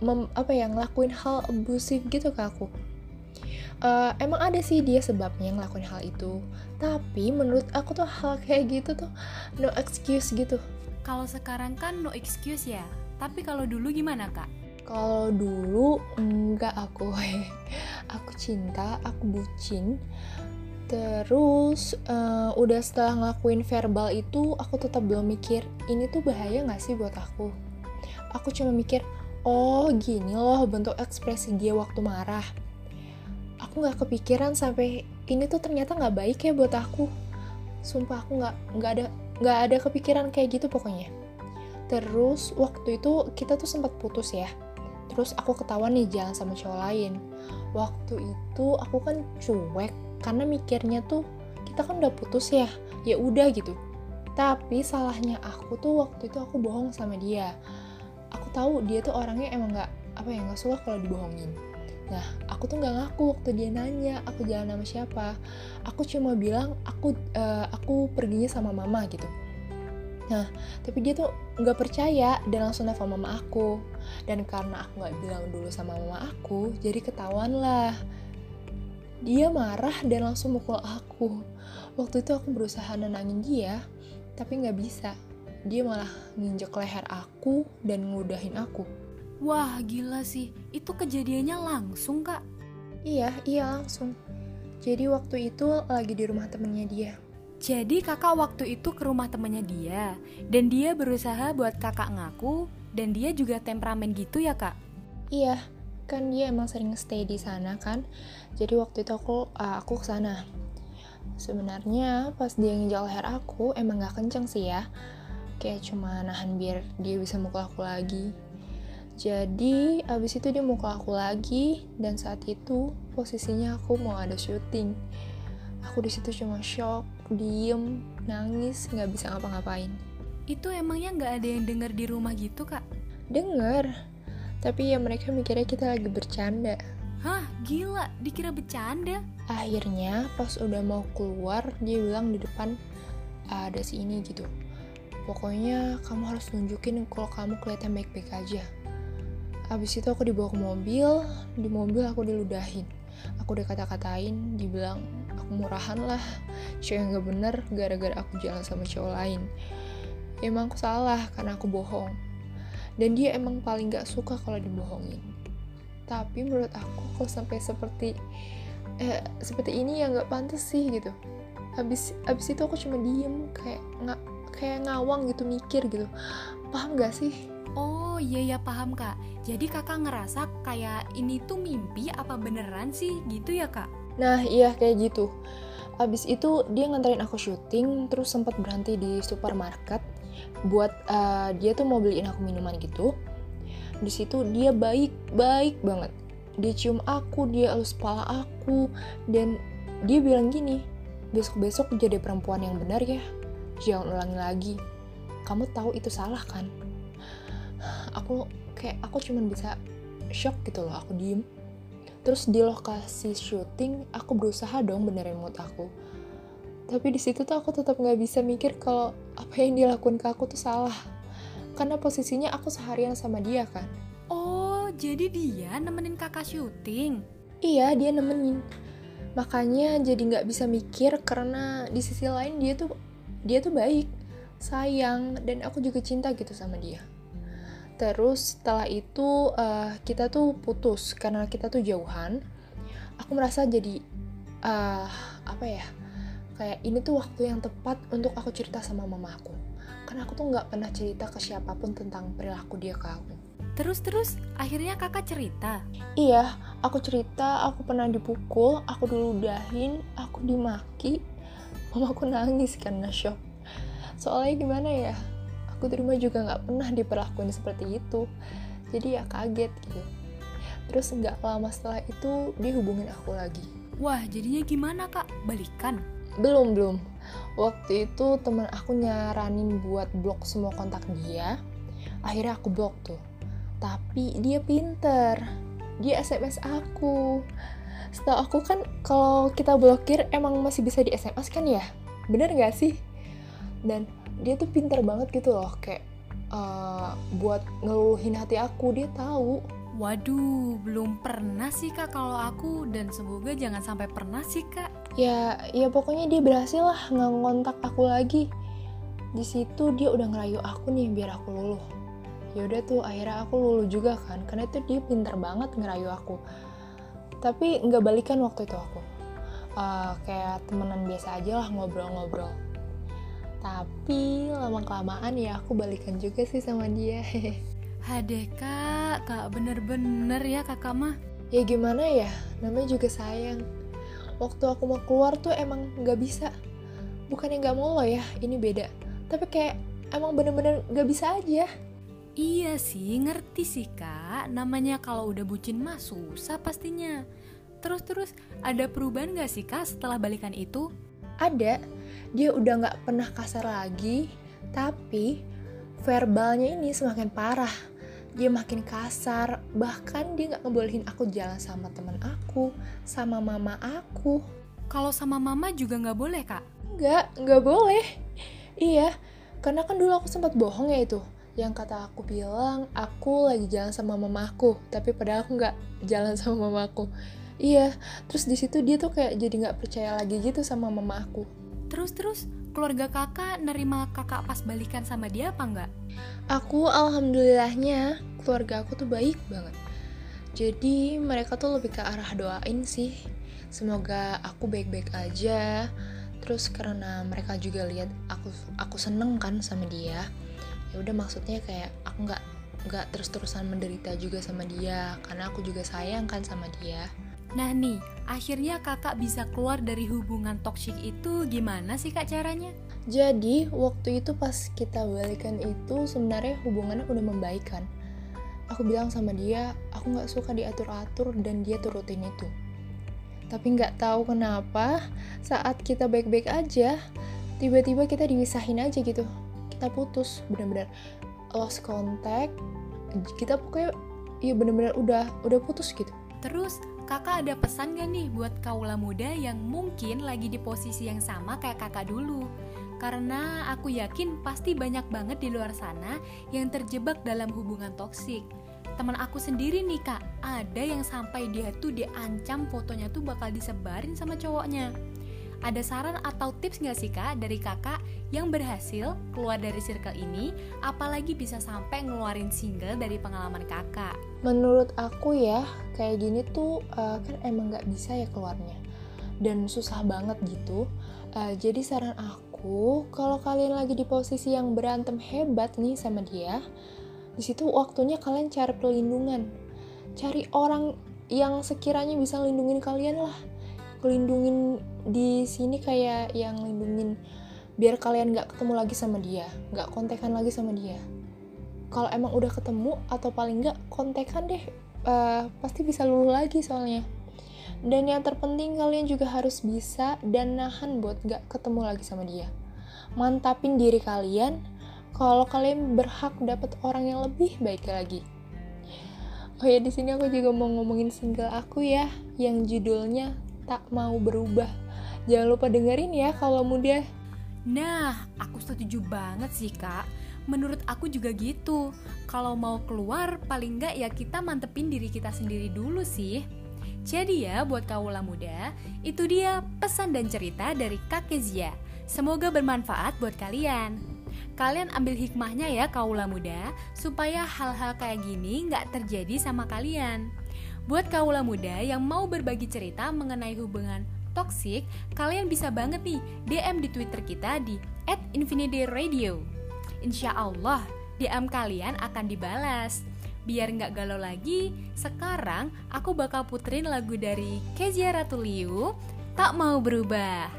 [SPEAKER 5] mem- apa ya ngelakuin hal abusive gitu ke aku. Eh, emang ada sih dia sebabnya ngelakuin hal itu, tapi menurut aku tuh hal kayak gitu tuh no excuse gitu.
[SPEAKER 3] Kalau sekarang kan no excuse ya. Tapi kalau dulu gimana, Kak?
[SPEAKER 5] Kalau dulu enggak aku, aku cinta, aku bucin. Terus eh, udah setelah ngelakuin verbal itu, aku tetap belum mikir ini tuh bahaya nggak sih buat aku. Aku cuma mikir, oh gini loh bentuk ekspresi dia waktu marah. Aku nggak kepikiran sampai ini tuh ternyata nggak baik ya buat aku. Sumpah aku nggak nggak ada nggak ada kepikiran kayak gitu pokoknya. Terus waktu itu kita tuh sempat putus ya. Terus aku ketahuan nih jalan sama cowok lain. Waktu itu aku kan cuek karena mikirnya tuh kita kan udah putus ya. Ya udah gitu. Tapi salahnya aku tuh waktu itu aku bohong sama dia. Aku tahu dia tuh orangnya emang nggak apa ya nggak suka kalau dibohongin. Nah, aku tuh nggak ngaku waktu dia nanya aku jalan sama siapa. Aku cuma bilang aku eh, aku perginya sama mama gitu. Nah, tapi dia tuh nggak percaya dan langsung nelfon mama aku. Dan karena aku nggak bilang dulu sama mama aku, jadi ketahuan lah. Dia marah dan langsung mukul aku. Waktu itu aku berusaha nenangin dia, tapi nggak bisa. Dia malah nginjek leher aku dan ngeludahin aku.
[SPEAKER 3] Wah, gila sih. Itu kejadiannya langsung, Kak.
[SPEAKER 5] Iya, iya langsung. Jadi waktu itu lagi di rumah temennya dia.
[SPEAKER 3] Jadi kakak waktu itu ke rumah temennya dia Dan dia berusaha buat kakak ngaku Dan dia juga temperamen gitu ya kak?
[SPEAKER 5] Iya, kan dia emang sering stay di sana kan. Jadi waktu itu aku uh, aku ke sana. Sebenarnya pas dia nginjak leher aku emang gak kenceng sih ya. Kayak cuma nahan biar dia bisa mukul aku lagi. Jadi abis itu dia mukul aku lagi dan saat itu posisinya aku mau ada syuting. Aku di situ cuma shock, diem, nangis, nggak bisa ngapa-ngapain.
[SPEAKER 3] Itu emangnya nggak ada yang denger di rumah gitu kak?
[SPEAKER 5] Denger, tapi ya mereka mikirnya kita lagi bercanda.
[SPEAKER 3] Hah gila dikira bercanda?
[SPEAKER 5] Akhirnya pas udah mau keluar dia bilang di depan ada si ini gitu. Pokoknya kamu harus nunjukin kalau kamu kelihatan baik-baik aja. Abis itu aku dibawa ke mobil, di mobil aku diludahin. Aku udah kata-katain, dibilang aku murahan lah, cewek yang gak bener gara-gara aku jalan sama cowok lain. Emang aku salah karena aku bohong. Dan dia emang paling gak suka kalau dibohongin. Tapi menurut aku kalau sampai seperti eh, seperti ini ya nggak pantas sih gitu. Habis habis itu aku cuma diem kayak nggak kayak ngawang gitu mikir gitu. Paham gak sih?
[SPEAKER 3] Oh iya ya paham kak Jadi kakak ngerasa kayak ini tuh mimpi apa beneran sih gitu ya kak?
[SPEAKER 5] Nah iya kayak gitu. Abis itu dia nganterin aku syuting, terus sempat berhenti di supermarket buat eh, dia tuh mau beliin aku minuman gitu. Di situ dia baik baik banget. Dia cium aku, dia elus kepala aku, dan dia bilang gini, besok-besok jadi perempuan yang benar ya, jangan ulangi lagi. Kamu tahu itu salah kan? Aku kayak aku cuman bisa shock gitu loh, aku diem. Terus di lokasi syuting, aku berusaha dong benerin mood aku. Tapi di situ tuh aku tetap nggak bisa mikir kalau apa yang dilakukan ke aku tuh salah. Karena posisinya aku seharian sama dia kan.
[SPEAKER 3] Oh jadi dia nemenin kakak syuting?
[SPEAKER 5] Iya, dia nemenin. Makanya jadi nggak bisa mikir karena di sisi lain dia tuh dia tuh baik, sayang, dan aku juga cinta gitu sama dia. Terus setelah itu eh, kita tuh putus karena kita tuh jauhan. Aku merasa jadi eh, apa ya? Kayak ini tuh waktu yang tepat untuk aku cerita sama mama aku. Karena aku tuh nggak pernah cerita ke siapa pun tentang perilaku dia ke aku.
[SPEAKER 3] Terus-terus akhirnya kakak cerita.
[SPEAKER 5] Iya, aku cerita aku pernah dipukul, aku diludahin, aku dimaki. Mamaku nangis karena shock. Soalnya gimana ya, aku di rumah juga nggak pernah diperlakukan seperti itu. Jadi ya kaget gitu. Terus nggak lama setelah itu dia hubungin aku lagi.
[SPEAKER 3] Wah, jadinya gimana kak? Balikan?
[SPEAKER 5] Belum, belum. Waktu itu teman aku nyaranin buat blok semua kontak dia. Akhirnya aku blok tuh. Tapi dia pinter. Dia SMS aku. Setahu aku kan kalau kita blokir emang masih bisa di SMS kan ya? Bener gak sih? Dan dia tuh pinter banget gitu loh. Kayak uh, buat ngeluhin hati aku. Dia tahu
[SPEAKER 3] Waduh, belum pernah sih kak kalau aku dan semoga jangan sampai pernah sih kak.
[SPEAKER 5] ya ya pokoknya dia berhasil lah nggak ngontak aku lagi di situ dia udah ngerayu aku nih biar aku luluh ya udah tuh akhirnya aku luluh juga kan karena itu dia pinter banget ngerayu aku tapi nggak balikan waktu itu aku. Uh, kayak temenan biasa aja lah ngobrol-ngobrol. Tapi lama kelamaan ya aku balikan juga sih sama dia.
[SPEAKER 3] Hadeh kak, kak bener-bener ya kakak mah.
[SPEAKER 5] ya gimana ya? Namanya juga sayang. Waktu aku mau keluar tuh emang nggak bisa. Bukannya nggak mau loh ya ini beda. Tapi kayak emang bener-bener nggak bisa aja
[SPEAKER 3] Iya sih, ngerti sih kak. Namanya kalau udah bucin mah susah pastinya. Terus-terus ada perubahan gak sih kak setelah balikan itu?
[SPEAKER 5] ada dia udah nggak pernah kasar lagi tapi verbalnya ini semakin parah dia makin kasar bahkan dia nggak ngebolehin aku jalan sama teman aku sama mama aku
[SPEAKER 3] Kalau sama mama juga nggak boleh kak?
[SPEAKER 5] nggak nggak boleh iya karena kan dulu aku sempat bohong ya itu yang kata aku bilang aku lagi jalan sama mamaku tapi padahal aku nggak jalan sama mamaku iya terus di situ dia tuh kayak jadi nggak percaya lagi gitu sama mama aku
[SPEAKER 3] Terus-terus keluarga kakak nerima kakak pas balikan sama dia apa nggak?
[SPEAKER 5] Aku alhamdulillahnya keluarga aku tuh baik banget. Jadi mereka tuh lebih ke arah doain sih. Semoga aku baik-baik aja. Terus karena mereka juga lihat aku aku seneng kan sama dia. Ya udah maksudnya kayak aku nggak nggak terus-terusan menderita juga sama dia karena aku juga sayang kan sama dia.
[SPEAKER 3] Nah nih, akhirnya kakak bisa keluar dari hubungan toksik itu gimana sih kak caranya?
[SPEAKER 5] Jadi waktu itu pas kita balikan itu sebenarnya hubungannya udah membaik kan. Aku bilang sama dia, aku nggak suka diatur-atur dan dia turutin itu. Tapi nggak tahu kenapa saat kita baik-baik aja, tiba-tiba kita dipisahin aja gitu. Kita putus, bener-bener lost contact. Kita pokoknya ya bener-bener udah udah putus gitu.
[SPEAKER 3] Terus kakak ada pesan gak nih buat kaula muda yang mungkin lagi di posisi yang sama kayak kakak dulu? Karena aku yakin pasti banyak banget di luar sana yang terjebak dalam hubungan toksik. Teman aku sendiri nih kak, ada yang sampai dia tuh diancam fotonya tuh bakal disebarin sama cowoknya. Ada saran atau tips gak sih kak dari kakak yang berhasil keluar dari circle ini, apalagi bisa sampai ngeluarin single dari pengalaman kakak?
[SPEAKER 5] Menurut aku ya, kayak gini tuh uh, kan emang nggak bisa ya keluarnya. Dan susah banget gitu. Uh, jadi saran aku, kalau kalian lagi di posisi yang berantem hebat nih sama dia, di situ waktunya kalian cari perlindungan. Cari orang yang sekiranya bisa lindungin kalian lah. Lindungin di sini kayak yang lindungin biar kalian nggak ketemu lagi sama dia, nggak kontekan lagi sama dia. Kalau emang udah ketemu atau paling nggak kontekan deh uh, pasti bisa luluh lagi soalnya. Dan yang terpenting kalian juga harus bisa dan nahan buat nggak ketemu lagi sama dia. Mantapin diri kalian kalau kalian berhak dapat orang yang lebih baik lagi. Oh ya di sini aku juga mau ngomongin single aku ya yang judulnya tak mau berubah jangan lupa dengerin ya kalau muda
[SPEAKER 3] Nah, aku setuju banget sih kak. Menurut aku juga gitu. Kalau mau keluar, paling nggak ya kita mantepin diri kita sendiri dulu sih. Jadi ya, buat kaula muda, itu dia pesan dan cerita dari Kak Kezia. Semoga bermanfaat buat kalian. Kalian ambil hikmahnya ya kaula muda, supaya hal-hal kayak gini nggak terjadi sama kalian. Buat kaula muda yang mau berbagi cerita mengenai hubungan toxic, kalian bisa banget nih DM di Twitter kita di @infinityradio. Insya Allah, DM kalian akan dibalas. Biar nggak galau lagi, sekarang aku bakal puterin lagu dari Kezia Ratuliu, Tak Mau Berubah.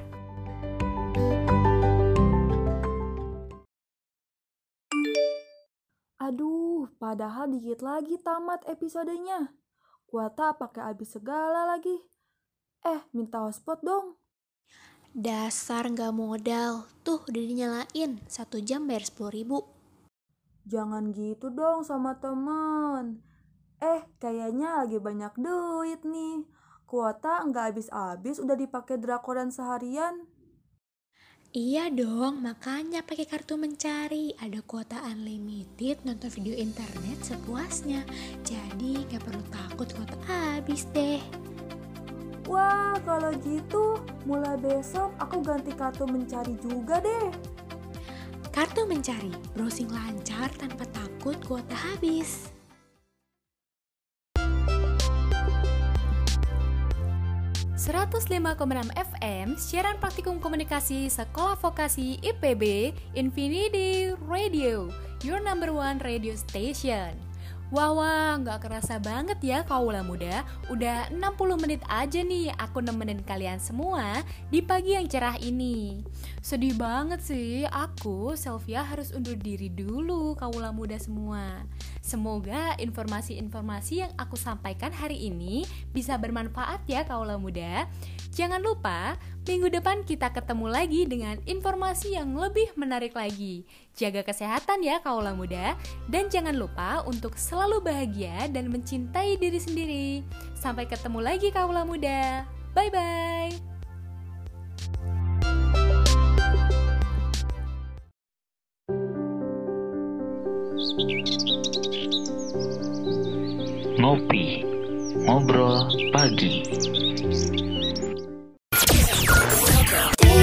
[SPEAKER 6] Aduh, padahal dikit lagi tamat episodenya. Kuota pakai habis segala lagi. Eh, minta hotspot dong.
[SPEAKER 7] Dasar nggak modal, tuh udah dinyalain, satu jam bayar 10 ribu.
[SPEAKER 6] Jangan gitu dong sama temen. Eh, kayaknya lagi banyak duit nih. Kuota nggak habis-habis udah dipakai drakoran seharian.
[SPEAKER 7] Iya dong, makanya pakai kartu mencari. Ada kuota unlimited nonton video internet sepuasnya. Jadi nggak perlu takut kuota habis deh.
[SPEAKER 6] Wah, kalau gitu mulai besok aku ganti kartu mencari juga deh.
[SPEAKER 7] Kartu mencari, browsing lancar tanpa takut kuota habis.
[SPEAKER 3] Enam FM, siaran praktikum komunikasi Sekolah Vokasi IPB, Infinity Radio, your number one radio station. Wah wah, nggak kerasa banget ya kaula muda. Udah 60 menit aja nih aku nemenin kalian semua di pagi yang cerah ini. Sedih banget sih, aku, Sylvia harus undur diri dulu kaula muda semua. Semoga informasi-informasi yang aku sampaikan hari ini bisa bermanfaat ya kaula muda Jangan lupa, minggu depan kita ketemu lagi dengan informasi yang lebih menarik lagi. Jaga kesehatan ya kaula muda, dan jangan lupa untuk selalu bahagia dan mencintai diri sendiri. Sampai ketemu lagi kaula muda. Bye-bye.
[SPEAKER 8] Ngopi, ngobrol pagi.